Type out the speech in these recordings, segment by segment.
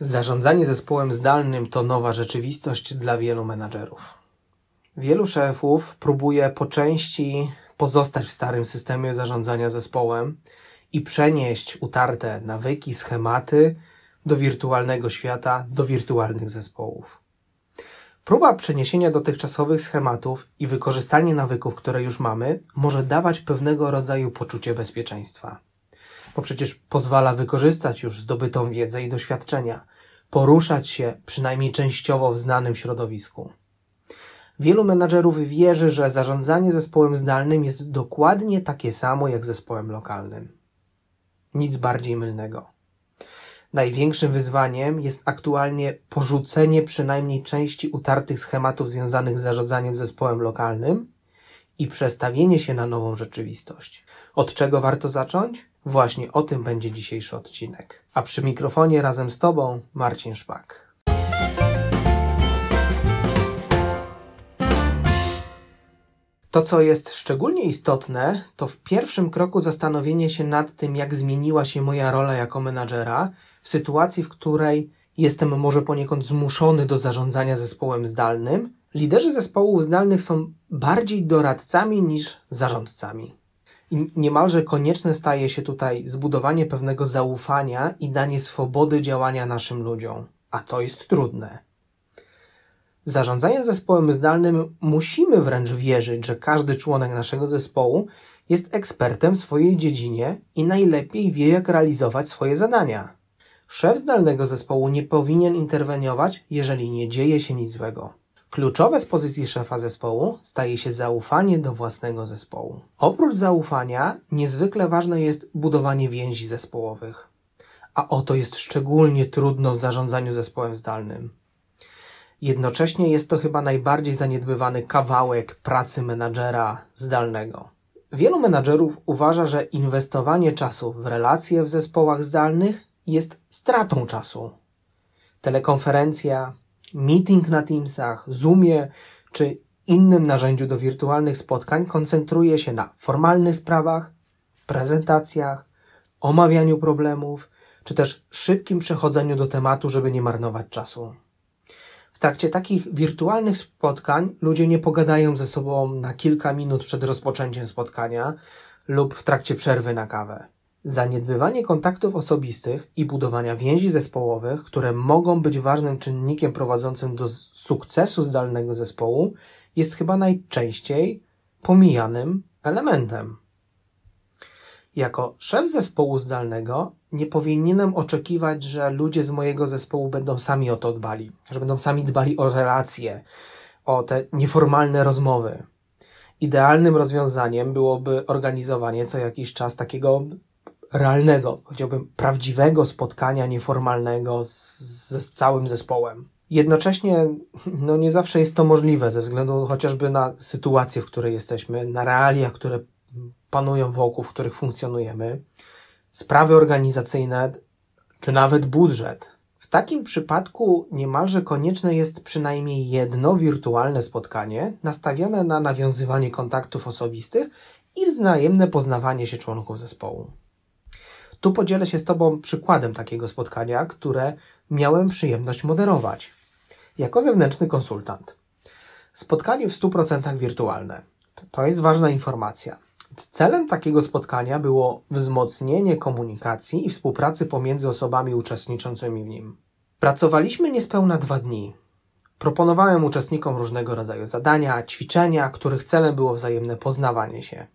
Zarządzanie zespołem zdalnym to nowa rzeczywistość dla wielu menadżerów. Wielu szefów próbuje po części pozostać w starym systemie zarządzania zespołem i przenieść utarte nawyki, schematy do wirtualnego świata, do wirtualnych zespołów. Próba przeniesienia dotychczasowych schematów i wykorzystanie nawyków, które już mamy, może dawać pewnego rodzaju poczucie bezpieczeństwa bo przecież pozwala wykorzystać już zdobytą wiedzę i doświadczenia, poruszać się przynajmniej częściowo w znanym środowisku. Wielu menadżerów wierzy, że zarządzanie zespołem zdalnym jest dokładnie takie samo jak zespołem lokalnym. Nic bardziej mylnego. Największym wyzwaniem jest aktualnie porzucenie przynajmniej części utartych schematów związanych z zarządzaniem zespołem lokalnym i przestawienie się na nową rzeczywistość. Od czego warto zacząć? Właśnie o tym będzie dzisiejszy odcinek. A przy mikrofonie razem z Tobą Marcin Szpak. To, co jest szczególnie istotne, to w pierwszym kroku zastanowienie się nad tym, jak zmieniła się moja rola jako menadżera w sytuacji, w której jestem może poniekąd zmuszony do zarządzania zespołem zdalnym. Liderzy zespołów zdalnych są bardziej doradcami niż zarządcami. I niemalże konieczne staje się tutaj zbudowanie pewnego zaufania i danie swobody działania naszym ludziom, a to jest trudne. Zarządzając zespołem zdalnym, musimy wręcz wierzyć, że każdy członek naszego zespołu jest ekspertem w swojej dziedzinie i najlepiej wie, jak realizować swoje zadania. Szef zdalnego zespołu nie powinien interweniować, jeżeli nie dzieje się nic złego. Kluczowe z pozycji szefa zespołu staje się zaufanie do własnego zespołu. Oprócz zaufania, niezwykle ważne jest budowanie więzi zespołowych. A oto jest szczególnie trudno w zarządzaniu zespołem zdalnym. Jednocześnie jest to chyba najbardziej zaniedbywany kawałek pracy menadżera zdalnego. Wielu menadżerów uważa, że inwestowanie czasu w relacje w zespołach zdalnych jest stratą czasu. Telekonferencja, meeting na Teamsach, Zoomie czy innym narzędziu do wirtualnych spotkań koncentruje się na formalnych sprawach, prezentacjach, omawianiu problemów, czy też szybkim przechodzeniu do tematu, żeby nie marnować czasu. W trakcie takich wirtualnych spotkań ludzie nie pogadają ze sobą na kilka minut przed rozpoczęciem spotkania lub w trakcie przerwy na kawę. Zaniedbywanie kontaktów osobistych i budowania więzi zespołowych, które mogą być ważnym czynnikiem prowadzącym do sukcesu zdalnego zespołu, jest chyba najczęściej pomijanym elementem. Jako szef zespołu zdalnego nie powinienem oczekiwać, że ludzie z mojego zespołu będą sami o to dbali, że będą sami dbali o relacje, o te nieformalne rozmowy. Idealnym rozwiązaniem byłoby organizowanie co jakiś czas takiego realnego, powiedziałbym prawdziwego spotkania nieformalnego z, z całym zespołem. Jednocześnie no nie zawsze jest to możliwe ze względu chociażby na sytuację, w której jesteśmy, na realia, które panują wokół, w których funkcjonujemy, sprawy organizacyjne, czy nawet budżet. W takim przypadku niemalże konieczne jest przynajmniej jedno wirtualne spotkanie nastawione na nawiązywanie kontaktów osobistych i wzajemne poznawanie się członków zespołu. Tu podzielę się z Tobą przykładem takiego spotkania, które miałem przyjemność moderować. Jako zewnętrzny konsultant. Spotkanie w 100% wirtualne. To jest ważna informacja. Celem takiego spotkania było wzmocnienie komunikacji i współpracy pomiędzy osobami uczestniczącymi w nim. Pracowaliśmy niespełna dwa dni. Proponowałem uczestnikom różnego rodzaju zadania, ćwiczenia, których celem było wzajemne poznawanie się.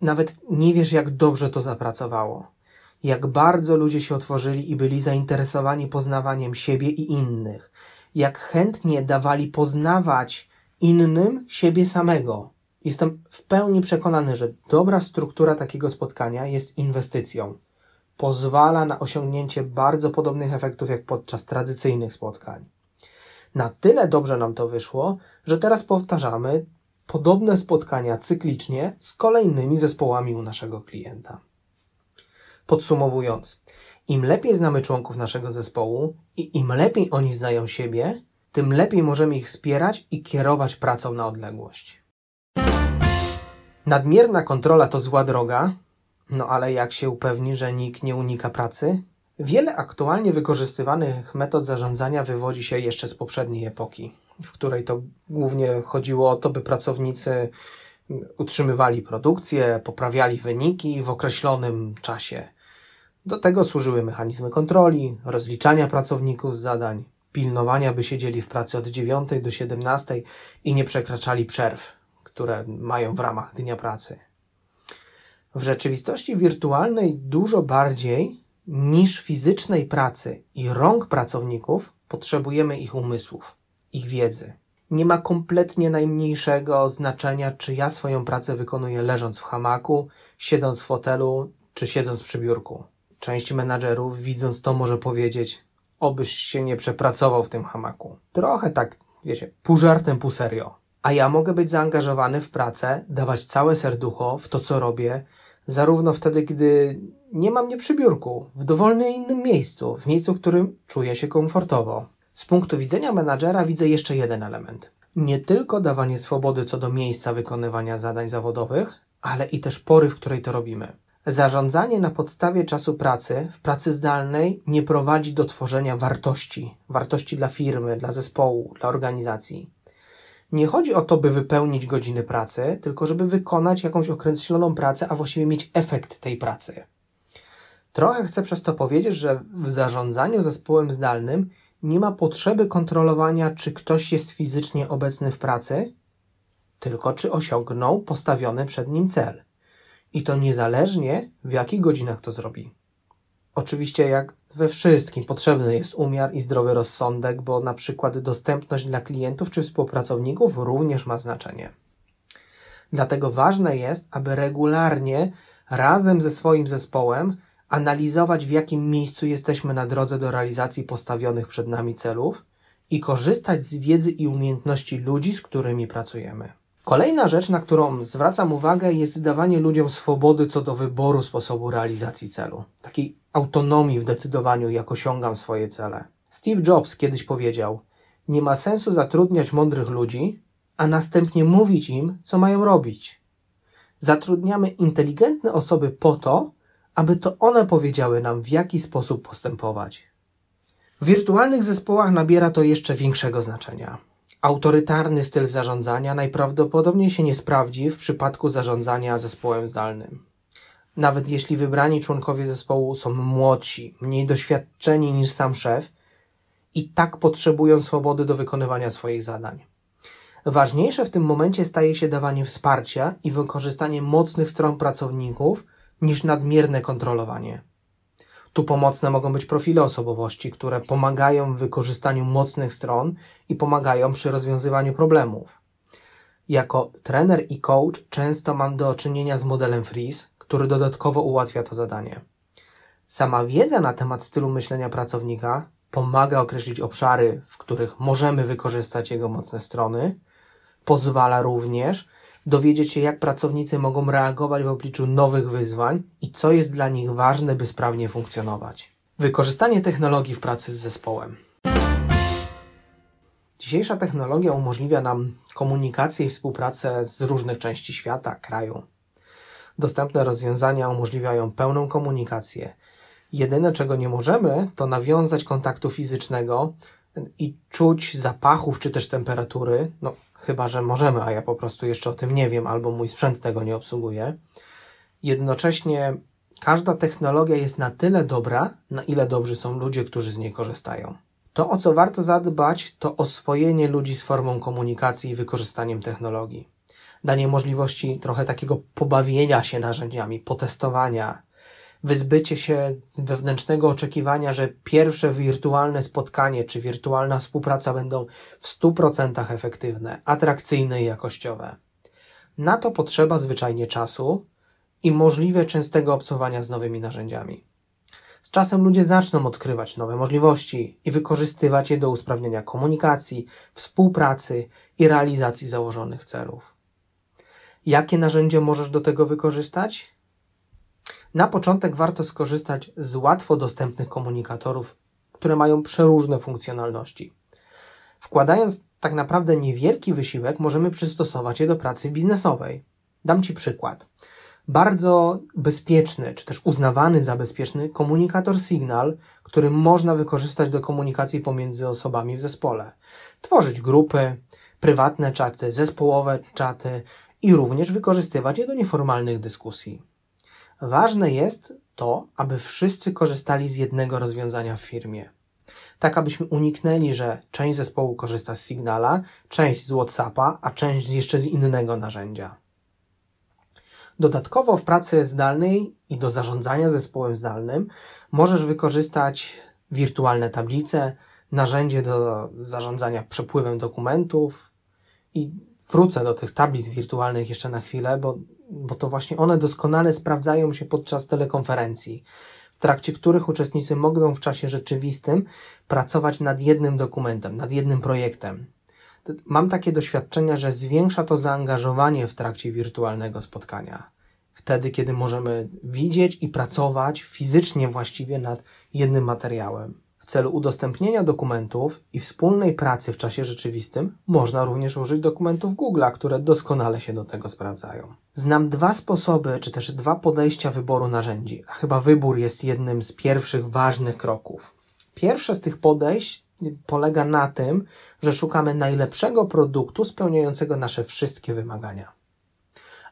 Nawet nie wiesz, jak dobrze to zapracowało jak bardzo ludzie się otworzyli i byli zainteresowani poznawaniem siebie i innych, jak chętnie dawali poznawać innym siebie samego. Jestem w pełni przekonany, że dobra struktura takiego spotkania jest inwestycją. Pozwala na osiągnięcie bardzo podobnych efektów jak podczas tradycyjnych spotkań. Na tyle dobrze nam to wyszło, że teraz powtarzamy podobne spotkania cyklicznie z kolejnymi zespołami u naszego klienta. Podsumowując, im lepiej znamy członków naszego zespołu i im lepiej oni znają siebie, tym lepiej możemy ich wspierać i kierować pracą na odległość. Nadmierna kontrola to zła droga, no ale jak się upewni, że nikt nie unika pracy? Wiele aktualnie wykorzystywanych metod zarządzania wywodzi się jeszcze z poprzedniej epoki, w której to głównie chodziło o to, by pracownicy utrzymywali produkcję, poprawiali wyniki w określonym czasie. Do tego służyły mechanizmy kontroli, rozliczania pracowników z zadań, pilnowania, by siedzieli w pracy od 9 do 17 i nie przekraczali przerw, które mają w ramach dnia pracy. W rzeczywistości wirtualnej dużo bardziej niż fizycznej pracy i rąk pracowników potrzebujemy ich umysłów, ich wiedzy. Nie ma kompletnie najmniejszego znaczenia, czy ja swoją pracę wykonuję leżąc w hamaku, siedząc w fotelu, czy siedząc przy biurku. Część menadżerów, widząc to, może powiedzieć: Obyś się nie przepracował w tym hamaku. Trochę tak, wiecie, pół żartem, pół serio. A ja mogę być zaangażowany w pracę, dawać całe serducho w to, co robię, zarówno wtedy, gdy nie mam mnie przy biurku, w dowolnym innym miejscu, w miejscu, w którym czuję się komfortowo. Z punktu widzenia menadżera widzę jeszcze jeden element. Nie tylko dawanie swobody co do miejsca wykonywania zadań zawodowych, ale i też pory, w której to robimy. Zarządzanie na podstawie czasu pracy w pracy zdalnej nie prowadzi do tworzenia wartości, wartości dla firmy, dla zespołu, dla organizacji. Nie chodzi o to, by wypełnić godziny pracy, tylko żeby wykonać jakąś określoną pracę, a właściwie mieć efekt tej pracy. Trochę chcę przez to powiedzieć, że w zarządzaniu zespołem zdalnym nie ma potrzeby kontrolowania, czy ktoś jest fizycznie obecny w pracy, tylko czy osiągnął postawiony przed nim cel. I to niezależnie, w jakich godzinach to zrobi. Oczywiście, jak we wszystkim, potrzebny jest umiar i zdrowy rozsądek, bo na przykład dostępność dla klientów czy współpracowników również ma znaczenie. Dlatego ważne jest, aby regularnie razem ze swoim zespołem analizować, w jakim miejscu jesteśmy na drodze do realizacji postawionych przed nami celów i korzystać z wiedzy i umiejętności ludzi, z którymi pracujemy. Kolejna rzecz, na którą zwracam uwagę, jest dawanie ludziom swobody co do wyboru sposobu realizacji celu, takiej autonomii w decydowaniu, jak osiągam swoje cele. Steve Jobs kiedyś powiedział: Nie ma sensu zatrudniać mądrych ludzi, a następnie mówić im, co mają robić. Zatrudniamy inteligentne osoby po to, aby to one powiedziały nam, w jaki sposób postępować. W wirtualnych zespołach nabiera to jeszcze większego znaczenia. Autorytarny styl zarządzania najprawdopodobniej się nie sprawdzi w przypadku zarządzania zespołem zdalnym. Nawet jeśli wybrani członkowie zespołu są młodsi, mniej doświadczeni niż sam szef, i tak potrzebują swobody do wykonywania swoich zadań. Ważniejsze w tym momencie staje się dawanie wsparcia i wykorzystanie mocnych stron pracowników niż nadmierne kontrolowanie. Tu pomocne mogą być profile osobowości, które pomagają w wykorzystaniu mocnych stron i pomagają przy rozwiązywaniu problemów. Jako trener i coach często mam do czynienia z modelem Freeze, który dodatkowo ułatwia to zadanie. Sama wiedza na temat stylu myślenia pracownika pomaga określić obszary, w których możemy wykorzystać jego mocne strony, pozwala również dowiedzieć się, jak pracownicy mogą reagować w obliczu nowych wyzwań i co jest dla nich ważne, by sprawnie funkcjonować. Wykorzystanie technologii w pracy z zespołem. Dzisiejsza technologia umożliwia nam komunikację i współpracę z różnych części świata, kraju. Dostępne rozwiązania umożliwiają pełną komunikację. Jedyne, czego nie możemy, to nawiązać kontaktu fizycznego i czuć zapachów czy też temperatury. No, chyba że możemy, a ja po prostu jeszcze o tym nie wiem, albo mój sprzęt tego nie obsługuje. Jednocześnie każda technologia jest na tyle dobra, na ile dobrzy są ludzie, którzy z niej korzystają. To, o co warto zadbać, to oswojenie ludzi z formą komunikacji i wykorzystaniem technologii. Danie możliwości trochę takiego pobawienia się narzędziami, potestowania, wyzbycie się wewnętrznego oczekiwania, że pierwsze wirtualne spotkanie czy wirtualna współpraca będą w 100% efektywne, atrakcyjne i jakościowe. Na to potrzeba zwyczajnie czasu i możliwie częstego obcowania z nowymi narzędziami. Z czasem ludzie zaczną odkrywać nowe możliwości i wykorzystywać je do usprawnienia komunikacji, współpracy i realizacji założonych celów. Jakie narzędzie możesz do tego wykorzystać? Na początek warto skorzystać z łatwo dostępnych komunikatorów, które mają przeróżne funkcjonalności. Wkładając tak naprawdę niewielki wysiłek, możemy przystosować je do pracy biznesowej. Dam Ci przykład. Bardzo bezpieczny, czy też uznawany za bezpieczny komunikator Signal, który można wykorzystać do komunikacji pomiędzy osobami w zespole. Tworzyć grupy, prywatne czaty, zespołowe czaty i również wykorzystywać je do nieformalnych dyskusji. Ważne jest to, aby wszyscy korzystali z jednego rozwiązania w firmie. Tak, abyśmy uniknęli, że część zespołu korzysta z Signala, część z WhatsAppa, a część jeszcze z innego narzędzia. Dodatkowo w pracy zdalnej i do zarządzania zespołem zdalnym możesz wykorzystać wirtualne tablice, narzędzie do zarządzania przepływem dokumentów i wrócę do tych tablic wirtualnych jeszcze na chwilę, bo, bo to właśnie one doskonale sprawdzają się podczas telekonferencji, w trakcie których uczestnicy mogą w czasie rzeczywistym pracować nad jednym dokumentem, nad jednym projektem. Mam takie doświadczenia, że zwiększa to zaangażowanie w trakcie wirtualnego spotkania. Wtedy, kiedy możemy widzieć i pracować fizycznie właściwie nad jednym materiałem. W celu udostępnienia dokumentów i wspólnej pracy w czasie rzeczywistym można również użyć dokumentów Google'a, które doskonale się do tego sprawdzają. Znam dwa sposoby, czy też dwa podejścia wyboru narzędzi, a chyba wybór jest jednym z pierwszych ważnych kroków. Pierwsze z tych podejść polega na tym, że szukamy najlepszego produktu spełniającego nasze wszystkie wymagania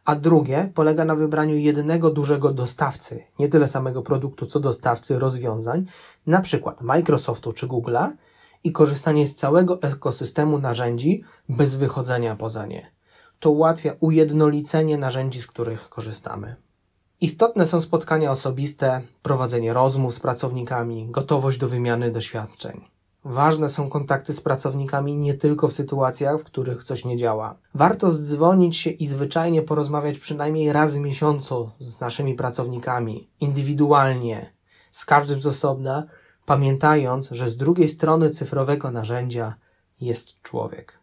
a drugie polega na wybraniu jednego dużego dostawcy, nie tyle samego produktu, co dostawcy rozwiązań, na przykład Microsoftu czy Google'a i korzystanie z całego ekosystemu narzędzi bez wychodzenia poza nie. To ułatwia ujednolicenie narzędzi, z których korzystamy. Istotne są spotkania osobiste, prowadzenie rozmów z pracownikami, gotowość do wymiany doświadczeń. Ważne są kontakty z pracownikami nie tylko w sytuacjach, w których coś nie działa. Warto zdzwonić się i zwyczajnie porozmawiać przynajmniej raz w miesiącu z naszymi pracownikami, indywidualnie, z każdym z osobna, pamiętając, że z drugiej strony cyfrowego narzędzia jest człowiek.